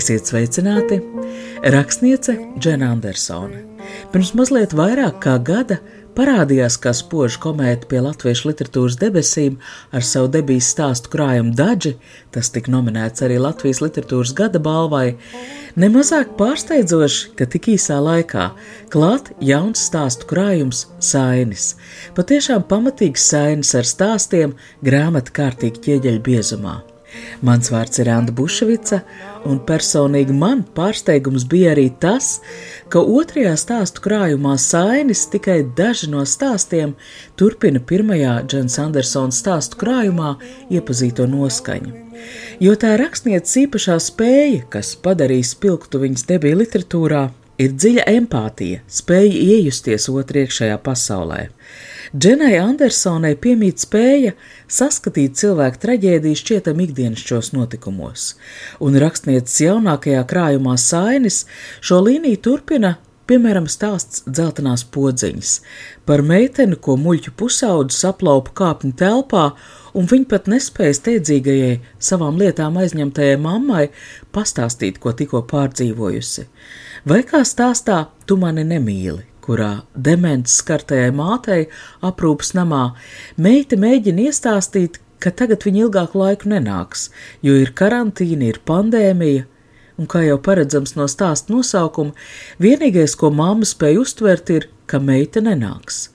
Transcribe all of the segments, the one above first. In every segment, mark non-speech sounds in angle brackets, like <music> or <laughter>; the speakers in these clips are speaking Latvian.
Esiet sveicināti! Rakstniece Džena Andersone. Pirms mazliet vairāk kā gada parādījās kā spoža komēta pie latviešu literatūras debesīm ar savu debijas stāstu krājumu Daži, tas tika nominēts arī Latvijas literatūras gada balvai. Nemazāk pārsteidzoši, ka tik īsā laikā klāt jauns stāstu krājums Sainis. Patiešām pamatīgs sainis ar stāstiem grāmatu kārtīgi ķieģeļu biezumā. Mans vārds ir Anna Bušvica, un personīgi man pārsteigums bija arī tas, ka otrajā stāstu krājumā Sainis tikai daži no stāstiem turpina pirmajā Džons Andersona stāstu krājumā iepazīto noskaņu. Jo tā rakstnieces īpašā spēja, kas padarīs spilgtu viņas debiju literatūrā, ir dziļa empātija, spēja iejusties otrā pasaulē. Dženai Andersonai piemīt spēja saskatīt cilvēku traģēdiju šķietam ikdienišķos notikumos, un rakstnieces jaunākajā krājumā Sainis šo līniju turpina Piemēram, stāsts dzeltenās podziņas par meiteni, ko muļķu pusaudu saplaupa kāpņu telpā, un viņa pat nespēja steidzīgajai savām lietām aizņemtajai mammai pastāstīt, ko tikko pārdzīvojusi. Vai kā stāstā, tu mani nemīli? Kurā dements skartajai mātei aprūpas namā, meita mēģina iestāstīt, ka tagad viņa ilgāku laiku nenāks, jo ir karantīna, ir pandēmija, un kā jau paredzams no stāsta nosaukuma, vienīgais, ko mamma spēja uztvert, ir, ka meita nenāks.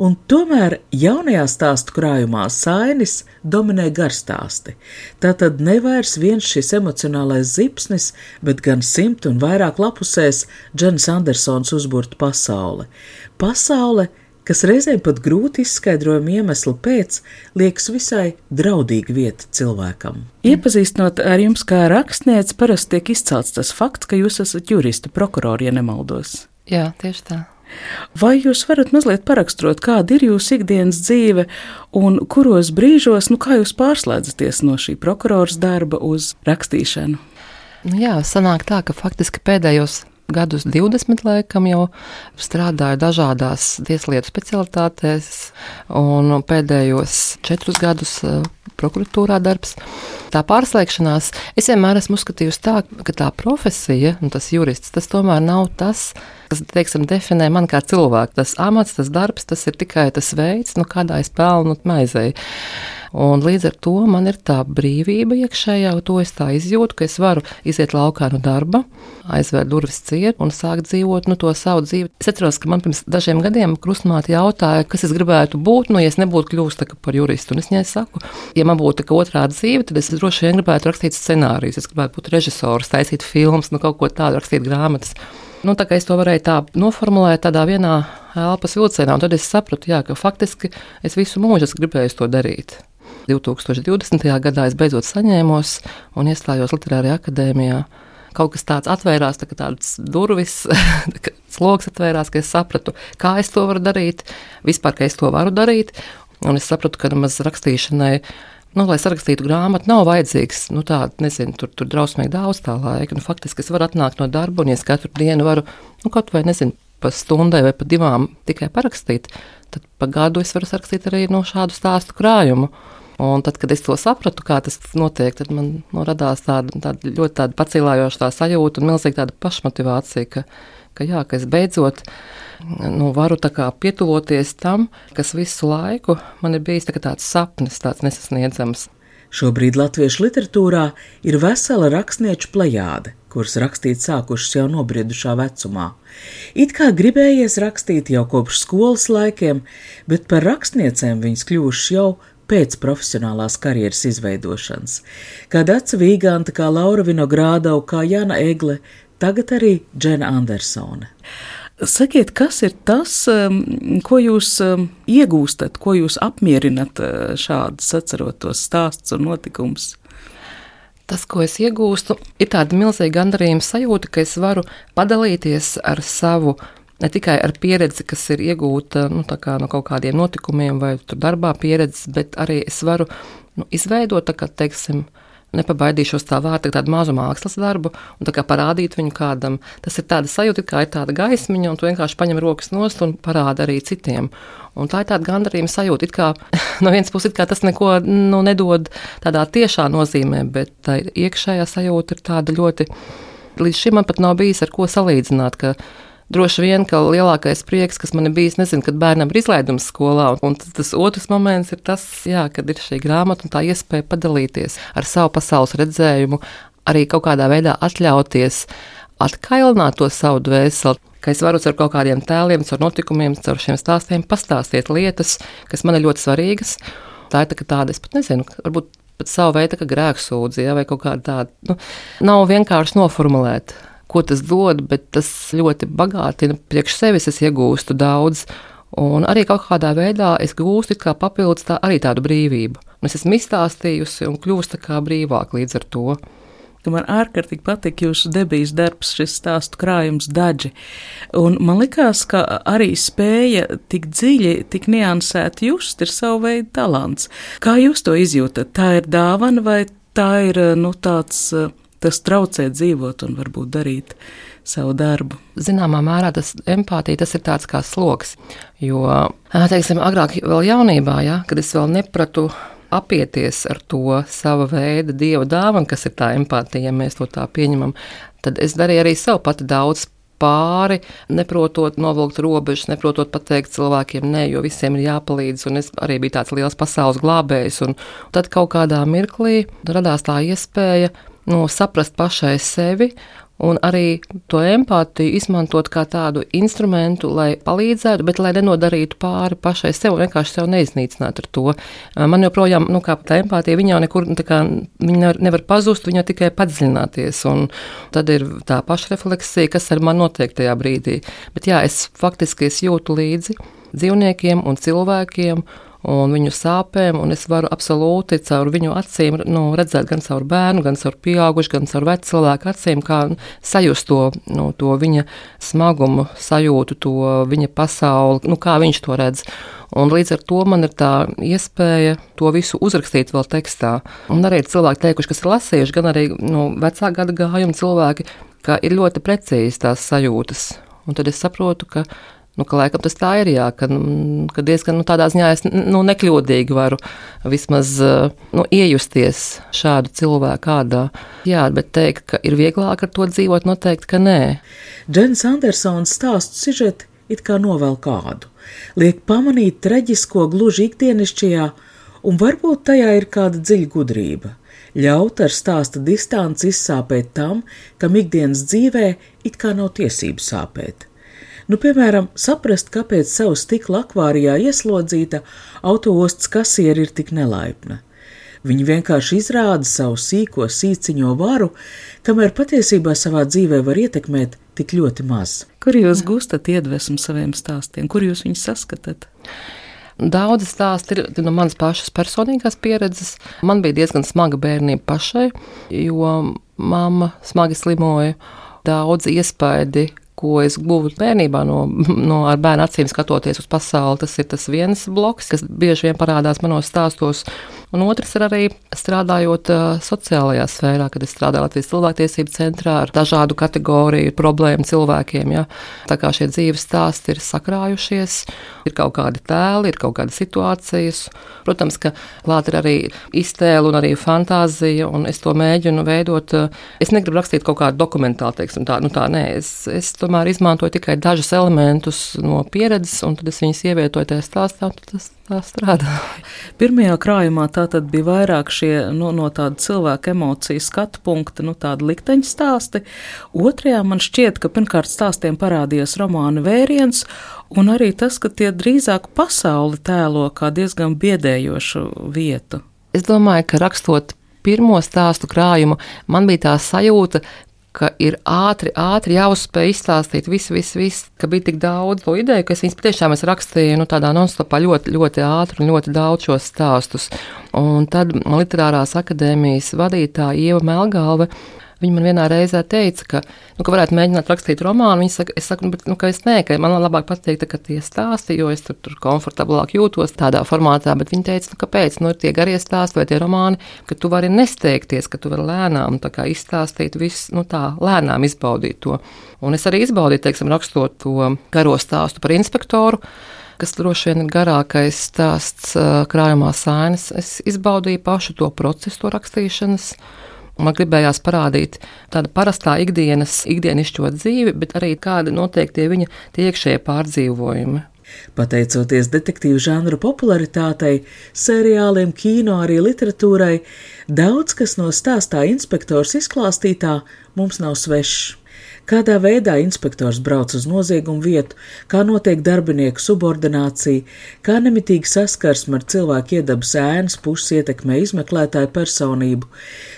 Un tomēr jaunajā stāstu krājumā sainis dominē garstāsti. Tā tad nevairs viens šis emocionālais zipsnis, bet gan simt un vairāk lapusēs Džens Andersons uzburta pasaule. Pasaule, kas reizēm pat grūti izskaidrojumu iemeslu pēc liekas visai draudīga vieta cilvēkam. Iepazīstinot ar jums kā rakstnieci, parasti tiek izcelts tas fakts, ka jūs esat jurista, prokurori, ja nemaldos. Jā, tieši tā. Vai jūs varat mazliet paraksturot, kāda ir jūsu ikdienas dzīve un kuros brīžos, nu kā jūs pārslēdzaties no šī prokurors darba uz rakstīšanu? Nu jā, sanāk tā, ka faktiski pēdējos gadus 20 laikam jau strādāju dažādās tieslietu specialitātēs, un pēdējos četrus gadus eh, prokuratūrā darbs. Tā pārslēgšanās, es vienmēr esmu uzskatījusi tā, ka tā profesija, nu, tas jurists, tas tomēr nav tas, kas, teiksim, definē mani kā cilvēku. Tas amats, tas darbs, tas ir tikai tas veids, nu, kādā es pelnu maizei. Un līdz ar to man ir tā brīvība iekšējā, to es tā izjūtu, ka es varu iziet laukā no darba, aizvērt durvis ciet un sākt dzīvot nu, to savu dzīvi. Es atceros, ka man pirms dažiem gadiem krustmāte jautāja, kas es gribētu būt, nu, ja es nebūtu kļuvusi par juristu. Un es viņai saku, ja man būtu otrā dzīve, tad es droši vien gribētu rakstīt scenārijus, es gribētu būt režisors, taisīt filmas, nu, kaut ko tādu, rakstīt grāmatas. Nu, tā kā es to varēju tā noformulēt tādā vienā elpas vilcienā, tad es sapratu, jā, ka faktiski es visu mūžu gribēju to darīt. 2020. gadā es beidzot saņēmos un iestājos Literārajā akadēmijā. Kaut kas tāds atvērās, tā kā tādas durvis, <laughs> sloks atvērās, ka es sapratu, kā es to varu darīt, vispār, ka es to varu darīt. Un es sapratu, ka nemaz rakstīšanai, nu, lai sarakstītu grāmatu, nav vajadzīgs nu, tāds, nezinu, tur, tur drausmīgi daudz tā laika. Nu, faktiski es varu atnākt no darba, un ja es katru dienu varu, nu, kaut vai, nezinu, pa stundai vai pa divām tikai parakstīt, tad pa gadu es varu sarakstīt arī no šādu stāstu krājumu. Un tad, kad es to sapratu, kā tas notiek, tad man nu, radās tāda, tāda ļoti tāda pacīlājoša tā sajūta un milzīga tāda pašmotivācija, ka, ka, jā, ka es beidzot nu, varu pietuvoties tam, kas visu laiku man ir bijis tā tāds sapnis, tāds nesasniedzams. Šobrīd latviešu literatūrā ir vesela rakstnieču plejāde, kuras rakstīt sākušas jau nobriedušā vecumā. It kā gribējies rakstīt jau kopš skolas laikiem, bet par rakstniecēm viņas kļuvušas jau pēc profesionālās karjeras izveidošanas. Kā Dāca Vīganta, kā Laura Vinogrādau, kā Jana Egle, tagad arī Džena Andersone. Sakiet, kas ir tas, um, ko jūs um, iegūstat, ko jūs apmierinat uh, šādus atcerotos stāstus un notikumus? Tas, ko es iegūstu, ir tāda milzīga gandarījuma sajūta, ka es varu padalīties ar savu ne tikai ar pieredzi, kas ir iegūta nu, kā no kaut kādiem notikumiem vai darbā pieredzes, bet arī es varu nu, izveidot, tā kā teiksim, nepabaidīšos tā vārta, tādu mazu mākslas darbu un parādīt viņu kādam. Tas ir tāds sajūta, kā ir tāda gaismiņa, un tu vienkārši paņem rokas nost un parādi arī citiem. Un tā ir tāda gandarījuma sajūta, it kā <laughs> no vienas puses tas neko nu, nedod tādā tiešā nozīmē, bet tā iekšējā sajūta ir tāda ļoti. Līdz šim man pat nav bijis ar ko salīdzināt. Droši vien, ka lielākais prieks, kas man ir bijis, nezinu, kad bērnam ir izlaidums skolā, un tas otrs moments ir tas, jā, kad ir šī grāmata un tā iespēja padalīties ar savu pasaules redzējumu, arī kaut kādā veidā atļauties atkailināt to savu dvēseli, ka es varu ar kaut kādiem tēliem, ar notikumiem, ar šiem stāstiem pastāstīt lietas, kas man ir ļoti svarīgas. Tā ir tā, tāda, es pat nezinu, varbūt pat savu veidu grēksūdzība vai kaut kāda tāda. Nu, nav vienkārši noformulēt ko tas dod, bet tas ļoti bagātina priekš sevis. Es iegūstu daudz, un arī kaut kādā veidā es gūstu kā papildus tā, arī tādu brīvību. Un es esmu izstāstījusi un kļūstu kā brīvāk līdz ar to. Man ārkārtīgi patīk jūsu debijas darbs, šis stāstu krājums daži. Un man likās, ka arī spēja tik dziļi, tik niansēti just ir savu veidu talants. Kā jūs to izjūtat? Tā ir dāvana vai tā ir nu, tāds tas traucē dzīvot un varbūt darīt savu darbu. Zināmā mērā tas empātija tas ir tāds kā sloks. Jo, teiksim, agrāk, vēl jaunībā, ja, kad es vēl nepratu apieties ar to sava veida dieva dāvanu, kas ir tā empātija, ja mēs to tā pieņemam, tad es darīju arī sev pati daudz pāri, neprotot novilkt robežas, neprotot pateikt cilvēkiem, nē, jo visiem ir jāpalīdz. Un es arī biju tāds liels pasaules glābējs. Tad kaut kādā mirklī radās tā iespēja nu, saprast pašai sevi un arī to empātiju izmantot kā tādu instrumentu, lai palīdzētu, bet lai nenodarītu pāri pašai sev un vienkārši sev neiznīcinātu ar to. Man joprojām, nu, kā tā empātija, viņa jau nekur, nu, kā, viņa nevar, pazust, viņa tikai padziļināties, un tad ir tā pašrefleksija, kas ar man notiek tajā brīdī. Bet jā, es faktiski es jūtu līdzi dzīvniekiem un cilvēkiem, un viņu sāpēm, un es varu absolūti caur viņu acīm nu, redzēt gan caur bērnu, gan caur pieaugušu, gan caur vecu cilvēku acīm, kā sajust to, nu, to viņa smagumu, sajūtu to viņa pasauli, nu, kā viņš to redz. Un līdz ar to man ir tā iespēja to visu uzrakstīt vēl tekstā. Un arī cilvēki teikuši, kas ir lasījuši, gan arī nu, vecā gada gājuma cilvēki, ka ir ļoti precīzi tās sajūtas. Un tad es saprotu, ka Nu, ka laikam tas tā ir, jā, ka, nu, ka diezgan nu, tādā ziņā es nu, nekļūdīgi varu vismaz nu, iejusties šādu cilvēku kādā. Jā, bet teikt, ka ir vieglāk ar to dzīvot, noteikti, ka nē. Džens Andersons stāstu sižeti it kā novēl kādu, liek pamanīt traģisko gluži ikdienišķajā, un varbūt tajā ir kāda dziļa gudrība ļaut ar stāsta distanci izsāpēt tam, kam ikdienas dzīvē it kā nav tiesības sāpēt. Nu, piemēram, saprast, kāpēc savu stikla akvārijā ieslodzīta autoostas kasieri ir tik nelaipna. Viņi vienkārši izrāda savu sīko sīciņo varu, kamēr patiesībā savā dzīvē var ietekmēt tik ļoti maz. Kur jūs gūstat iedvesmu saviem stāstiem, kur jūs viņus saskatāt? Daudzi stāsti ir no manas pašas personīgās pieredzes. Man bija diezgan smaga bērnība pašai, jo mamma smagi slimoja. Daudz iespaidi ko es guvu bērnībā no, no ar bērnu acīm skatoties uz pasauli. Tas ir tas viens bloks, kas bieži vien parādās manos stāstos. Un otrs ir arī strādājot sociālajā sfērā, kad es strādāju Latvijas cilvēktiesību centrā ar dažādu kategoriju problēmu cilvēkiem. Ja. Tā kā šie dzīves stāsti ir sakrājušies, ir kaut kādi tēli, ir kaut kādas situācijas. Protams, ka klāt ir arī iztēle un arī fantāzija, un es to mēģinu veidot. Es negribu rakstīt kaut kādu dokumentālu, teiksim, tā, nu tā, nē, es, es tomēr izmantoju tikai dažus elementus no pieredzes, un tad es viņus ievietoju tajā stāstā, un tas tā strādā. <laughs> Pirmajā krājumā tā tad bija vairāk šie no, no tāda cilvēka emociju skatu punkta, nu tāda likteņa stāsti. Otrajā man šķiet, ka pirmkārt stāstiem parādījās romāna vēriens, un arī tas, ka tie drīzāk pasauli tēlo kā diezgan biedējošu vietu. Es domāju, ka rakstot pirmo stāstu krājumu, man bija tā sajūta, ka ir ātri, ātri jāuzspēj izstāstīt visu, visu, visu, ka bija tik daudz to ideju, ka es viņas patiešām es rakstīju nu, tādā nonstopā ļoti, ļoti ātri un ļoti daudz šos stāstus. Un tad literārās akadēmijas vadītāja Ieva Melgalve Viņa man vienā reizē teica, ka, nu, ka varētu mēģināt rakstīt romānu. Viņa saka, es saku, nu, bet, nu, ka es nē, ka man labāk patīk tā, tie stāsti, jo es tur, tur komfortablāk jūtos tādā formātā. Bet viņa teica, nu, kāpēc, nu, ir tie garie stāsti vai tie romāni, ka tu vari nesteigties, ka tu vari lēnām izstāstīt visu, nu, tā lēnām izbaudīt to. Un es arī izbaudīju, teiksim, rakstot to garo stāstu par inspektoru kas droši vien ir garākais stāsts krājumā sainas. Es izbaudīju pašu to procesu, to rakstīšanas. Man gribējās parādīt tādu parastā ikdienas, ikdienišķo dzīvi, bet arī kādi notiek tie viņa iekšējie pārdzīvojumi. Pateicoties detektīvu žanra popularitātei, seriāliem, kino, arī literatūrai, daudz kas no stāstā inspektors izklāstītā mums nav svešs kādā veidā inspektors brauc uz noziegumu vietu, kā notiek darbinieku subordinācija, kā nemitīgi saskarsme ar cilvēku iedabas ēnas puses ietekmē izmeklētāju personību.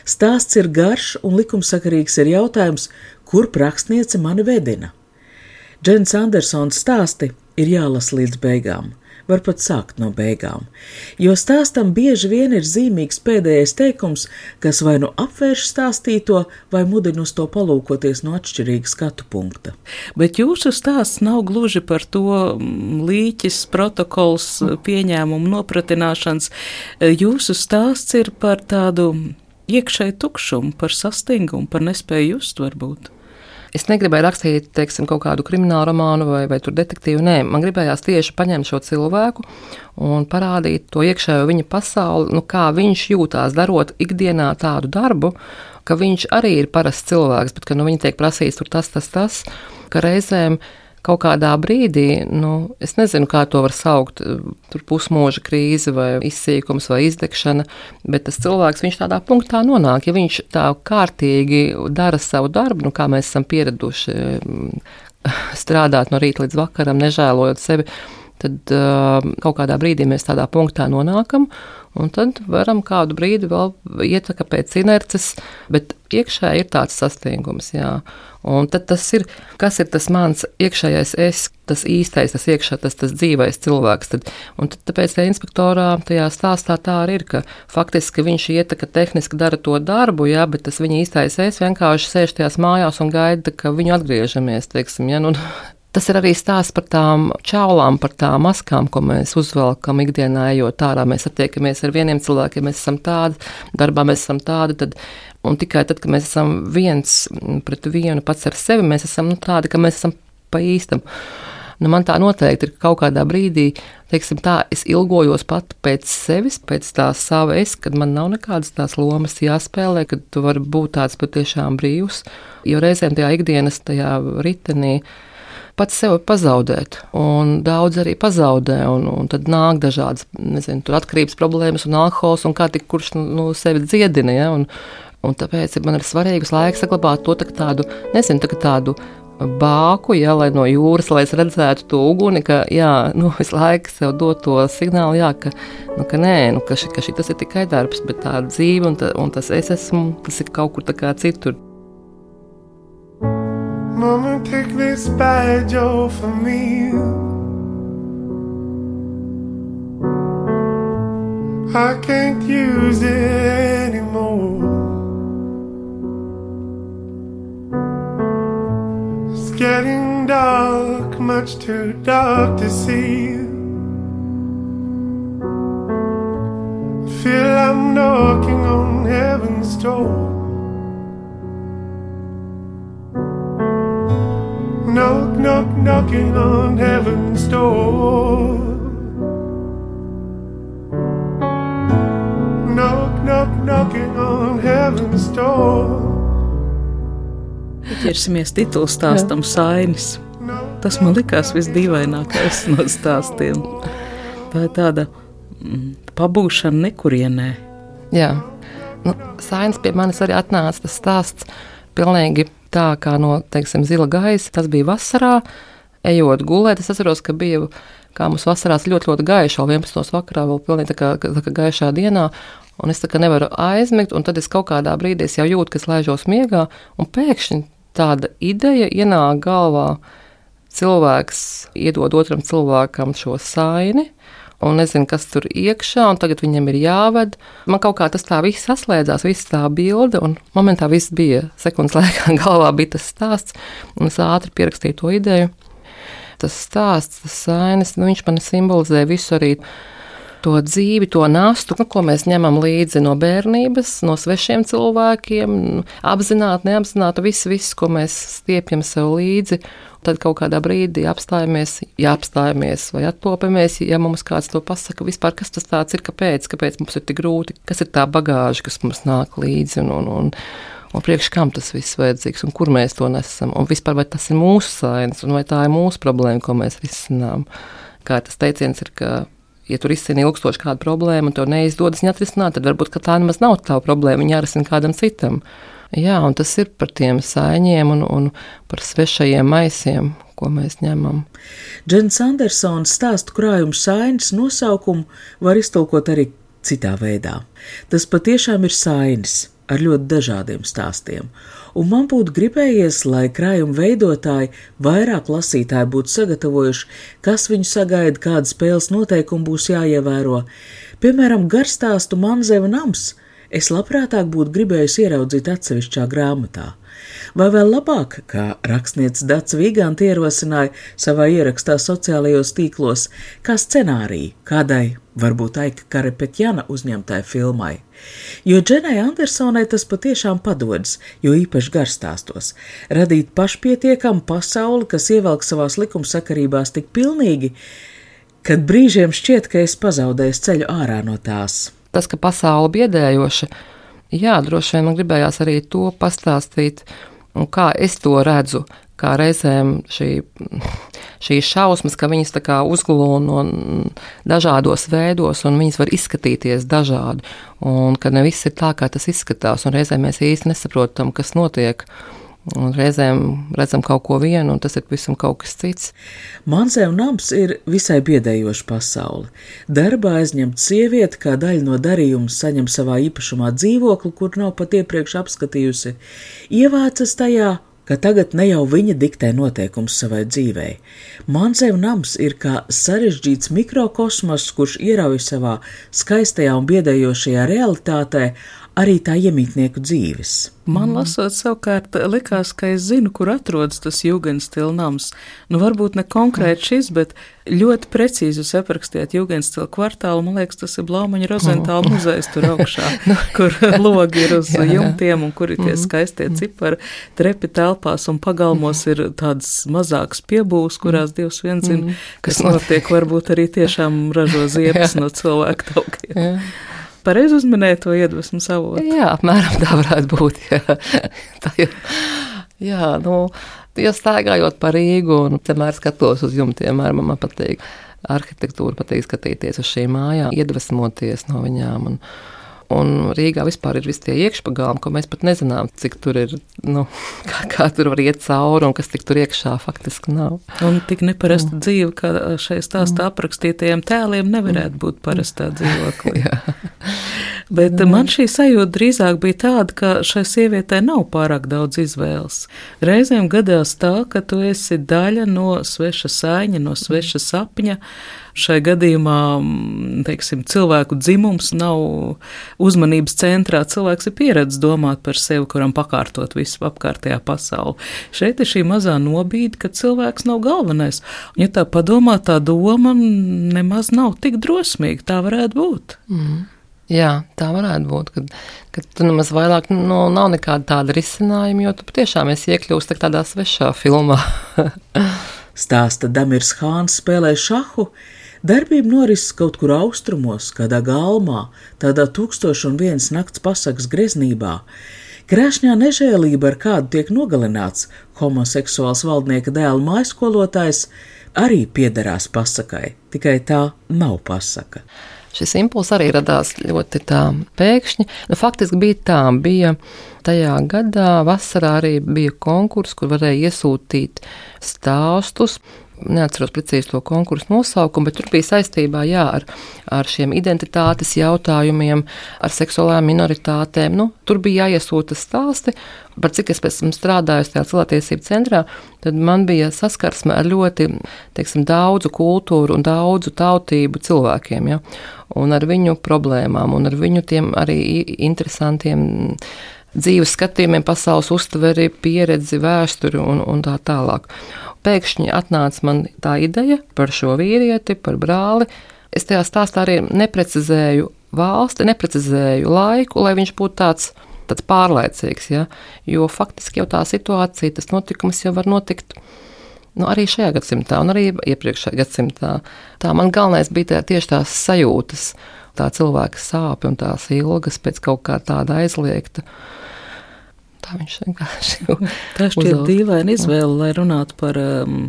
Stāsts ir garš un likumsakarīgs ir jautājums, kur rakstniece mani vedina. Džens Andersons stāsti ir jālasa līdz beigām var pat sākt no beigām, jo stāstam bieži vien ir zīmīgs pēdējais teikums, kas vai nu apvērš stāstīto, vai mudina uz to palūkoties no atšķirīga skatu punkta. Bet jūsu stāsts nav gluži par to mm, līķis, protokols, pieņēmumu nopratināšanas. Jūsu stāsts ir par tādu iekšēju tukšumu, par sastingumu, par nespēju just varbūt. Es negribēju rakstīt teiksim, kaut kādu kriminālu romānu vai, vai detektīvu. Nē, man gribējās tieši paņemt šo cilvēku un parādīt to iekšējo viņa pasauli, nu, kā viņš jūtās darot ikdienā tādu darbu, ka viņš arī ir parasts cilvēks, bet ka nu, viņa tiek prasīts tur tas, tas, tas, ka reizēm kaut kādā brīdī, nu, es nezinu, kā to var saukt, tur pusmoža krīze vai izsīkums vai izdegšana, bet tas cilvēks, viņš tādā punktā nonāk, ja viņš tā kārtīgi dara savu darbu, nu, kā mēs esam pieraduši strādāt no rīta līdz vakaram, nežēlojot sevi, tad uh, kaut kādā brīdī mēs tādā punktā nonākam, un tad varam kādu brīdi vēl iet pēc inerces, bet iekšā ir tāds sasniegums. Jā. Un tad tas ir, kas ir tas mans iekšējais es, tas īstais, tas iekšā, tas, tas dzīvais cilvēks. Tad, un tad, tāpēc tajā inspektorā tajā stāstā tā arī ir, ka faktiski viņš iet, ka tehniski dara to darbu, jā, bet tas viņa īstais es vienkārši sēž tajās mājās un gaida, ka viņu atgriežamies, teiksim, ja, nu, Tas ir arī stāsts par tām čaulām, par tām maskām, ko mēs uzvelkam ikdienā, ejot ārā. Mēs attiekamies ar vieniem cilvēkiem, mēs esam tādi, darbā mēs esam tādi. Tad, un tikai tad, kad mēs esam viens pret vienu pats ar sevi, mēs esam nu, tādi, ka mēs esam pa īstam. Nu, man tā noteikti ir kaut kādā brīdī, teiksim, tā, es ilgojos pat pēc sevis, pēc tā sava es, kad man nav nekādas tās lomas jāspēlē, kad tu vari būt tāds patiešām brīvs. Jo reizēm tajā ikdienas tajā ritenī pats sev pazaudēt. Un daudz arī pazaudē, un, un tad nāk dažādas nezinu, atkarības problēmas un alkohols, un kā tik kurš nu, sevi dziedina. Ja? Un, un tāpēc man ir svarīgi laiks saglabāt to tā tādu, nezinu, tā tādu bāku, ja, lai no jūras, lai redzētu to uguni, ka jā, <laughs> nu, visu laiku sev dot to signālu, jā, ka, nu, ka nē, nu, ka, ši, ka šis ir tikai darbs, bet tā dzīve un, ta, un tas es esmu, tas ir kaut kur citur. Mama, take this badge off of me. I can't use it anymore. It's getting dark, much too dark to see. I feel I'm knocking on heaven's door. Knock, knock, knocking on heaven's door. Knock, knock, knocking on heaven's door. Ķersimies titulu stāstam Sainis. Tas man likās visdīvainākais no stāstiem. Tā ir tāda mm, pabūšana nekurienē. Jā, nu, sainas pie manis arī atnāca tas stāsts pilnīgi tā kā no, teiksim, zila gaisa. Tas bija vasarā, ejot gulēt. Es atceros, ka bija kā mums vasarās ļoti, ļoti gaiša, vēl 11. vakarā, vēl pilnīgi tā kā, tā kā gaišā dienā. Un es tā kā nevaru aizmigt, un tad es kaut kādā brīdī jau jūtu, ka es laižos miegā, un pēkšņi tāda ideja ienāk galvā. Cilvēks iedod otram cilvēkam šo saini, un nezinu, kas tur iekšā, un tagad viņam ir jāved. Man kaut kā tas tā viss saslēdzās, viss tā bilde, un momentā viss bija sekundes <laughs> laikā, galvā bija tas stāsts, un es ātri pierakstīju to ideju. Tas stāsts, tas sainis, nu, viņš man simbolizē visu arī to dzīvi, to nastu, nu, ko mēs ņemam līdzi no bērnības, no svešiem cilvēkiem, apzināti, neapzināti, viss, viss, ko mēs stiepjam sev līdzi. Tad kaut kādā brīdī apstājamies, ja apstājamies vai attopamies, ja mums kāds to pasaka, vispār, kas tas ir, kāpēc, kāpēc mums ir tik grūti, kas ir tā bagāža, kas mums nāk līdzi. Un, un, un, un priekš kam tas viss vajadzīgs, un kur mēs to nesam, un vispār vai tas ir mūsu sainas, un vai tā ir mūsu problēma, ko mēs risinām. Kā tas teiciens ir, ka ja tur izcīnīja ilgstoši kādu problēmu, un tev neizdodas viņu atrisināt, tad varbūt tā nemaz nav tava problēma. Viņa jārisina kādam citam. Jā, un tas ir par tiem sāņiem un, un par svešajiem maisiem, ko mēs ņemam. Džens Andersons stāstu krājumu saiņas nosaukumu var iztulkot arī citā veidā. Tas patiešām ir sainis ar ļoti dažādiem stāstiem, un man būtu gribējies, lai krājuma veidotāji vairāk lasītāji būtu sagatavojuši, kas viņu sagaida, kāda spēles noteikumi būs jāievēro. Piemēram, garstāstu Manzeva nams. Es labprātāk būtu gribējusi ieraudzīt atsevišķā grāmatā. Vai vēl labāk, kā rakstniece Dats Vigants ierosināja savā ierakstā sociālajos tīklos, kā scenāriju kādai, varbūt Aika Karepetjana uzņemtai filmai. Jo Dženai Andersonai tas patiešām padodas, jo īpaši garstāstos - radīt pašpietiekamu pasauli, kas ievelk savās likumsakarībās tik pilnīgi, kad brīžiem šķiet, ka es pazaudēju ceļu ārā no tās. Tas, ka pasaule biedējoša, jā, droši vien man gribējās arī to pastāstīt, kā es to redzu, kā reizēm šī, šīs šausmas, ka viņas uzglūno dažādos veidos, un viņas var izskatīties dažādi, un ka ne viss ir tā, kā tas izskatās, un reizēm mēs īsti nesaprotam, kas notiek. Un reizēm redzam kaut ko vienu, un tas ir pavisam kaut kas cits. Manzēv nams ir visai biedējoša pasaule. Darbā aizņemta sieviete, kā daļa no darījuma saņem savā īpašumā dzīvokli, kur nav pat iepriekš apskatījusi, ievācas tajā ka tagad ne jau viņa diktē noteikumus savai dzīvei. Mansev nams ir kā sarežģīts mikrokosmos, kurš ierauj savā skaistajā un biedējošajā realitātē arī tā iemītnieku dzīves. Man lasot, savukārt, likās, ka es zinu, kur atrodas tas Jugendstila nams. Nu, varbūt ne konkrēti šis, bet ļoti precīzi jūs aprakstījāt Jugendstila kvartālu. Man liekas, tas ir Blaumaņa Rozentāla muzejs tur augšā, <laughs> nu. <laughs> kur logi ir uz <laughs> jumtiem un kur ir tie skaistie cipari. Trepi telpās un pagalmos ir tādas mazākas piebūves, kurās Dievs viens zina, kas notiek. Varbūt arī tiešām ražo ziepes no cilvēku taukiem. Pareizi uzminēja to iedvesmu avotu. Jā, apmēram tā varētu būt. Jā, tā, jā, jā nu, ja staigājot pa Rīgu un vienmēr skatos uz jumtiem, man patīk arhitektūra, patīk skatīties uz šīm mājām, iedvesmoties no viņām. Un, Un Rīgā vispār ir visi tie iekšpagalmi, ko mēs pat nezinām, cik tur ir, nu, <laughs> kā, kā tur var iet cauri un kas tik tur iekšā faktiski nav. Un tik neparasta mm. dzīve, kā šeit stāstā mm. aprakstītajiem tēliem, nevarētu mm. būt parastā <laughs> dzīvoklī. Bet mm. man šī sajūta drīzāk bija tāda, ka šai sievietei nav pārāk daudz izvēles. Reizēm gadās tā, ka tu esi daļa no sveša saiņa, no sveša sapņa. Šai gadījumā teiksim, cilvēku dzimums nav uzmanības centrā. Cilvēks ir pieredzējis domāt par sevi, kuram pakārtot visu apkārtējā pasauli. Šeit ir šī mazā nobīde, ka cilvēks nav galvenais. Un, ja tā padomā, tā doma nemaz nav tik drosmīga. Tā varētu būt. Mm. Jā, tā varētu būt. Kad, kad tu nemaz vairāk nu, nav nekāda tāda risinājuma, jo tu patiešām esi iekļuvis tādā svešā filmā. <laughs> Stāsta Damirs Hāns spēlē šahu. Darbība norises kaut kur austrumos, kādā galmā, tādā tūkstoš un viens nakts pasakas greznībā. Krāšņā nežēlība, ar kādu tiek nogalināts homoseksuāls valdnieka dēla mājaskolotājs, arī piederās pasakai, tikai tā nav pasaka. Šis impulss arī radās ļoti tā pēkšņi. Nu, faktiski bija tā, bija tajā gadā vasarā arī bija konkurss, kur varēja iesūtīt stāstus neatceros precīzi to konkursu nosaukumu, bet tur bija saistībā jā, ar, ar šiem identitātes jautājumiem, ar seksuālām minoritātēm. Nu, tur bija jāiesūta stāsti, par cik es pēc tam strādāju tajā cilvēktiesību centrā, tad man bija saskarsme ar ļoti teiksim, daudzu kultūru un daudzu tautību cilvēkiem. Ja? Un ar viņu problēmām, un ar viņu tiem arī interesantiem dzīves skatījumiem, pasaules uztveri, pieredzi, vēsturi un, un tā tālāk pēkšņi atnāca man tā ideja par šo vīrieti, par brāli. Es tajā stāstā arī neprecizēju valsti, neprecizēju laiku, lai viņš būtu tāds, tāds pārlaicīgs. Ja? Jo faktiski jau tā situācija, tas notikums jau var notikt. Nu, arī šajā gadsimtā, un arī iepriekšējā gadsimtā. Tā man galvenais bija tā, tieši tās sajūtas, tā cilvēka sāpes un tās ilgas pēc kaut kā tāda aizliegta. Tā viņš vienkārši <laughs> Tā šķiet dīvaina izvēle, lai runātu par um,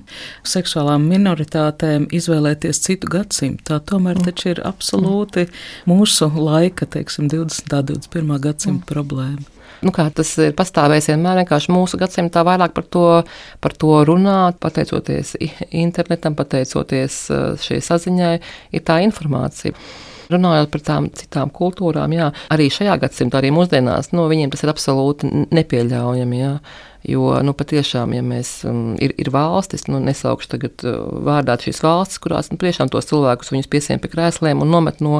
seksuālām minoritātēm, izvēlēties citu gadsimtu. Tā tomēr mm. taču ir absolūti mūsu laika, teiksim, 20. un 21. gadsimta mm. problēma. Nu kā, tas ir pastāvējis vienmēr vienkārši mūsu gadsimtā vairāk par to, par to runāt, pateicoties internetam, pateicoties uh, šai saziņai, ir tā informācija. Runājot par tām citām kultūrām, jā, arī šajā gadsimtā, arī mūsdienās, nu, viņiem tas ir absolūti nepieļaujami. Jā. Jo nu, patiešām, ja mēs um, ir, ir valstis, nu, nesaukšu tagad uh, vārdā šīs valstis, kurās nu, tiešām tos cilvēkus viņus piesien pie krēsliem un nomet no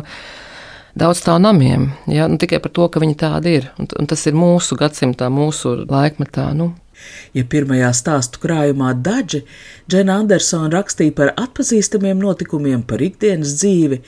daudz stāv namiem. Ja? Nu, tikai par to, ka viņi tādi ir. Un, un tas ir mūsu gadsimtā, mūsu laikmetā. Nu, Ja pirmajā stāstu krājumā Daži Džena Andersona rakstīja par atpazīstamiem notikumiem, par ikdienas dzīvi,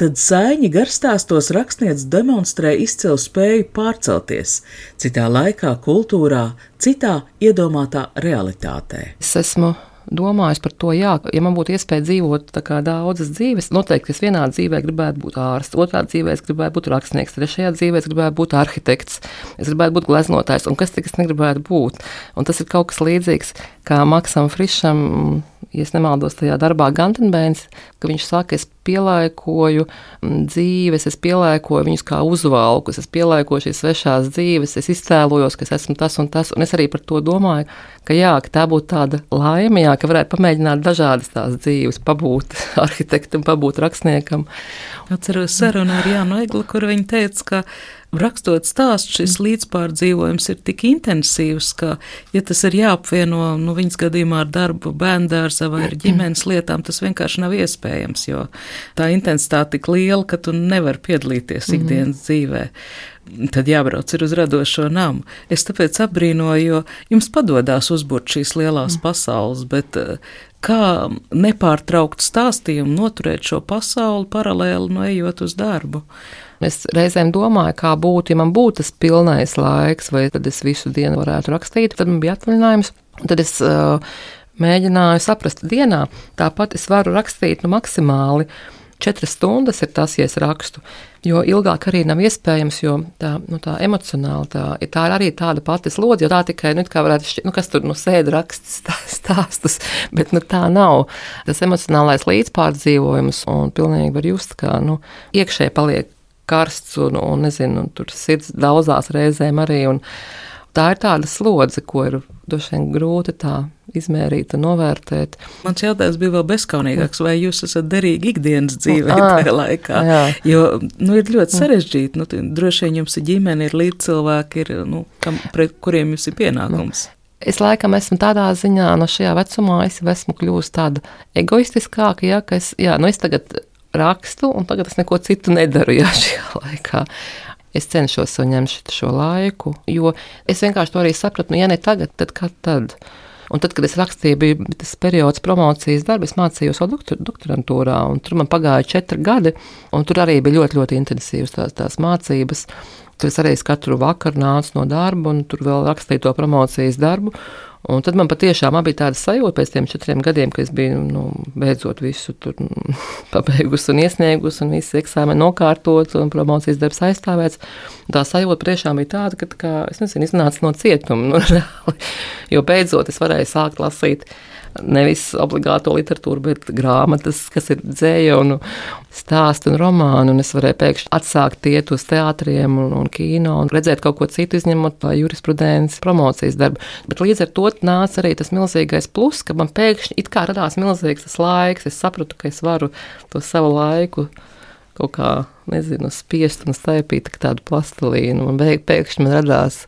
tad sēņi garstāstos rakstnieks demonstrē izcilu spēju pārcelties citā laikā, kultūrā, citā iedomātā realitātē. Es esmu domājis par to, jā, ja man būtu iespēja dzīvot daudzas dzīves, noteikti es vienā dzīvē gribētu būt ārsts, otrā dzīvē es gribētu būt rakstnieks, trešajā dzīvē es gribētu būt arhitekts, es gribētu būt gleznotājs, un kas tik es negribētu būt. Un tas ir kaut kas līdzīgs kā Maksam Frišam ja nemaldos tajā darbā, Gantenbēns, ka viņš saka, es pielāgoju mm, dzīves, es pielāgoju viņus kā uzvalkus, es pielāgoju šīs svešās dzīves, es iztēlojos, ka es esmu tas un tas, un es arī par to domāju, ka jā, ka tā būtu tāda laime, jā, ka varētu pamēģināt dažādas tās dzīves, pabūt <laughs> arhitektam, pabūt rakstniekam. Atceros sarunu ar Jānu Eglu, kur viņa teica, ka rakstot stāstu, šis līdzpārdzīvojums ir tik intensīvs, ka, ja tas ir jāapvieno, nu, viņas gadījumā ar darbu bērndārza vai ar ģimenes lietām, tas vienkārši nav iespējams, jo tā intensitāte tik liela, ka tu nevari piedalīties mhm. ikdienas dzīvē tad jābrauc uz radošo namu. Es tāpēc apbrīnoju, jo jums padodas uzbūvēt šīs lielās mm. pasaules, bet eh, kā nepārtraukt stāstījumu, noturēt šo pasauli paralēli no ejot uz darbu. Es reizēm domāju, kā būtu, ja man būtu tas pilnais laiks, vai tad es visu dienu varētu rakstīt. Tad man bija atvaļinājums, tad es uh, mēģināju saprast, dienā tāpat es varu rakstīt nu, maksimāli. Četras stundas ir tas, ja es rakstu, jo ilgāk arī nav iespējams, jo tā, nu, tā emocionāli tā, tā ir arī tāda pati slodze, jo tā tikai, nu, kā varētu šķiet, nu, kas tur nu sēž raksts <laughs> stāstus, bet nu, tā nav. Tas emocionālais līdzpārdzīvojums un pilnīgi var just, kā, nu, iekšē paliek karsts un, un nezinu, un tur sirds daudzās reizēm arī. Un, tā ir tāda slodze, ko ir droši vien grūti tā izmērīt un novērtēt. Mans jautājums bija vēl bezskaunīgāks, vai jūs esat derīgi ikdienas dzīvē à, tajā laikā? Jā. Jo nu, ir ļoti sarežģīti. Nu, droši vien jums ir ģimene, ir līdzcilvēki, ir, nu, kam, pret kuriem jums ir pienākums. Nu. Es laikam esmu tādā ziņā, no šajā vecumā es esmu kļuvusi tāda egoistiskāka, ja, ka es, jā, nu es tagad rakstu, un tagad es neko citu nedaru jā, šajā <laughs> laikā. Es cenšos saņemt šo laiku, jo es vienkārši to arī sapratu, nu, ja ne tagad, tad kad tad? Un tad, kad es rakstīju, bija tas periods promocijas darba, es mācījos vēl doktor, doktorantūrā, un tur man pagāja četri gadi, un tur arī bija ļoti, ļoti intensīvas tās, tās mācības. Tur es arī katru vakaru nācu no darba, un tur vēl rakstīju to promocijas darbu. Un tad man patiešām bija tāda sajūta pēc tiem četriem gadiem, ka es biju nu, beidzot visu tur <laughs> pabeigusi un iesniegusi, un visi eksāmeni nokārtot, un promocijas darbs aizstāvēts. Tā sajūta patiešām bija tāda, ka, kā, es nezinu, iznāca no cietuma, <laughs> nu, jo beidzot es varēju sākt lasīt nevis obligāto literatūru, bet grāmatas, kas ir dzēja un stāstu un romānu. Un es varēju pēkšņi atsākt iet uz teātriem un, un kino un redzēt kaut ko citu, izņemot jurisprudences promocijas darbu. Bet līdz ar to nāca arī tas milzīgais plus, ka man pēkšņi it kā radās milzīgs tas laiks. Es sapratu, ka es varu to savu laiku kaut kā, nezinu, spiest un staipīt tādu plastelīnu. Un pēkšņi man radās,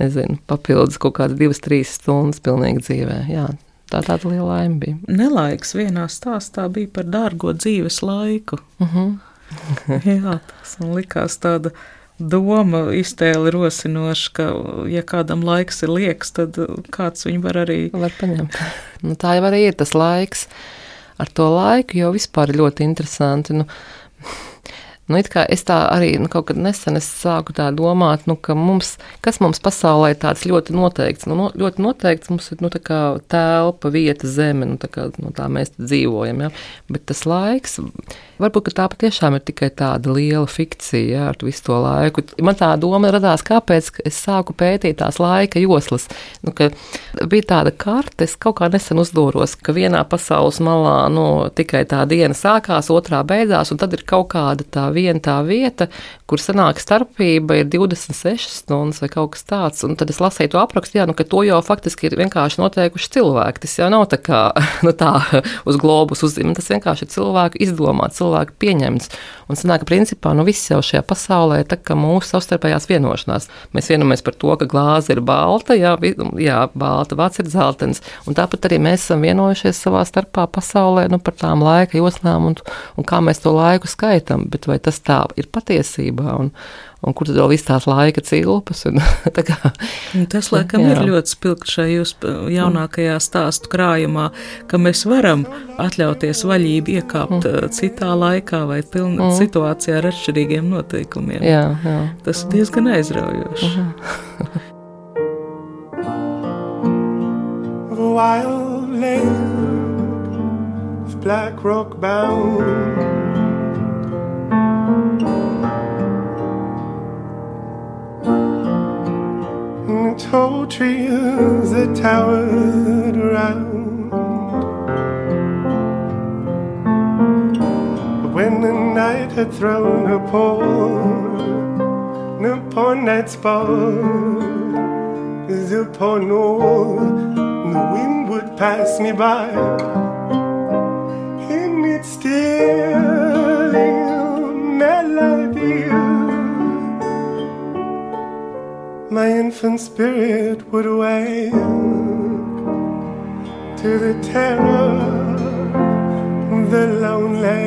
nezinu, papildus kaut kādas divas, trīs stundas pilnīgi dzīvē. Jā, Tā tāda liela laime bija. Nelaiks vienā stāstā bija par dārgo dzīves laiku. Uh mhm. -huh. <laughs> Jā, tas man likās tāda doma iztēli rosinoša, ka, ja kādam laiks ir liekas, tad kāds viņu var arī var paņemt. Nu, tā jau arī ir tas laiks. Ar to laiku jau vispār ļoti interesanti. Nu, Nu, es tā arī nu, kaut kad nesen sāku tā domāt, nu, ka mums, kas mums pasaulē ir tāds ļoti noteikts, nu, no, ļoti noteikts mums ir nu, telpa, vieta, zeme, nu, tā, kā, nu, tā mēs dzīvojam. Ja? Bet tas laiks, varbūt tā patiešām ir tikai tāda liela fikcija ja, ar visu to laiku. Man tā doma radās, kāpēc es sāku pētīt tās laika joslas. Nu, bija tāda karte, es kaut kā nesen uzdūros, ka vienā pasaules malā nu, tikai tā diena sākās, otrā beidzās, un tad ir kaut kāda tā viena tā vieta, kur sanāk starpība ir 26 stundas vai kaut kas tāds. Un tad es lasīju to aprakstu, jā, nu, ka to jau faktiski ir vienkārši noteikuši cilvēki. Tas jau nav tā kā <laughs> nu, tā, uz globus uzzīmē, tas vienkārši ir cilvēku izdomāts, cilvēku pieņemts. Un sanāk, ka principā nu, viss jau šajā pasaulē ir tā kā mūsu savstarpējās vienošanās. Mēs vienojamies par to, ka glāze ir balta, jā, jā balta, vats ir zeltains. Un tāpat arī mēs esam vienojušies savā starpā pasaulē nu, par tām laika joslām un, un kā mēs to laiku skaitām. Bet vai tas tā ir patiesībā? Un, un kur tad vēl viss tās laika cilpas. Un, <laughs> kā, un tas, laikam, jā. ir ļoti spilgti šajā jūsu jaunākajā stāstu krājumā, ka mēs varam atļauties vaļību iekāpt mm. citā laikā vai pilnā mm. situācijā ar atšķirīgiem noteikumiem. Jā, jā. Tas ir diezgan aizraujoši. Mm. <laughs> Wild lake of black rock bound trees that towered around. But when the night had thrown her pall upon that spot, upon all, the wind would pass me by, my infant spirit would wake to the terror the lonely.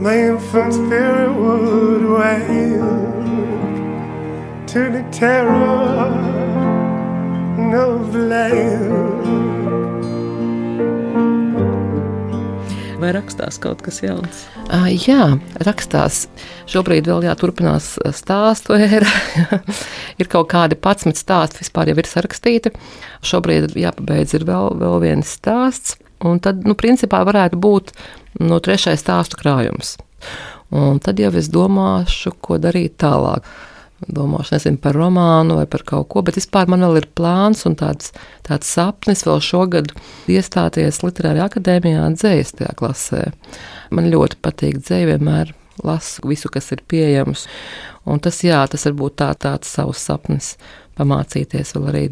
My infant spirit would wake to the terror of the Vai rakstās kaut kas jauns? Uh, jā, rakstās. Šobrīd vēl jāturpinās stāstu ēra. <laughs> ir kaut kādi 11 stāsti, vispār jau ir sarakstīti. Šobrīd jāpabeidz ir vēl, vēl viens stāsts. Un tad, nu, principā varētu būt no trešais stāstu krājums. Un tad jau es domāšu, ko darīt tālāk domāšu nezinu, par romānu vai par kaut ko, bet vispār man vēl ir plāns un tāds, tāds sapnis vēl šogad iestāties Literārajā akadēmijā dzējas tajā klasē. Man ļoti patīk dzēja, vienmēr lasu visu, kas ir pieejams. Un tas, jā, tas varbūt tā, tāds savs sapnis pamācīties vēl arī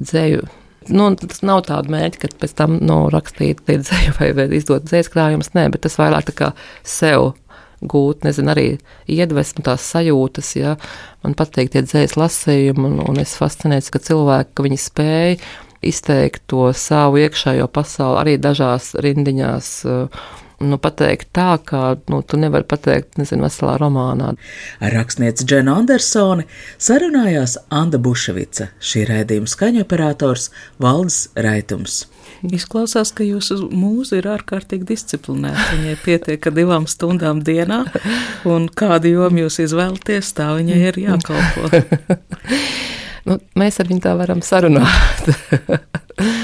dzēju. Nu, tas nav tāds mērķis, ka pēc tam nu, rakstīt dzēju vai, izdot dzējas krājumus. Nē, bet tas vairāk kā sev gūt, nezinu, arī iedvesmu, tās sajūtas. Ja. Man patīk tie dzējas lasījumi, un, un es fascinēts, ka cilvēki, ka viņi spēj izteikt to savu iekšējo pasauli arī dažās rindiņās. Nu, pateikt tā, kā nu, tu nevari pateikt, nezinu, veselā romānā. Ar rakstnieci Dženu Andersoni sarunājās Anna Buševica, šī raidījuma skaņoperators Valdis Raitums. Izklausās, ka jūsu mūza ir ārkārtīgi disciplinēta. Viņai pietiek ar divām stundām dienā, un kādu jomu jūs izvēlaties, tā viņai ir jākalpo. <laughs> Nu, mēs ar viņu tā varam sarunāt. <laughs>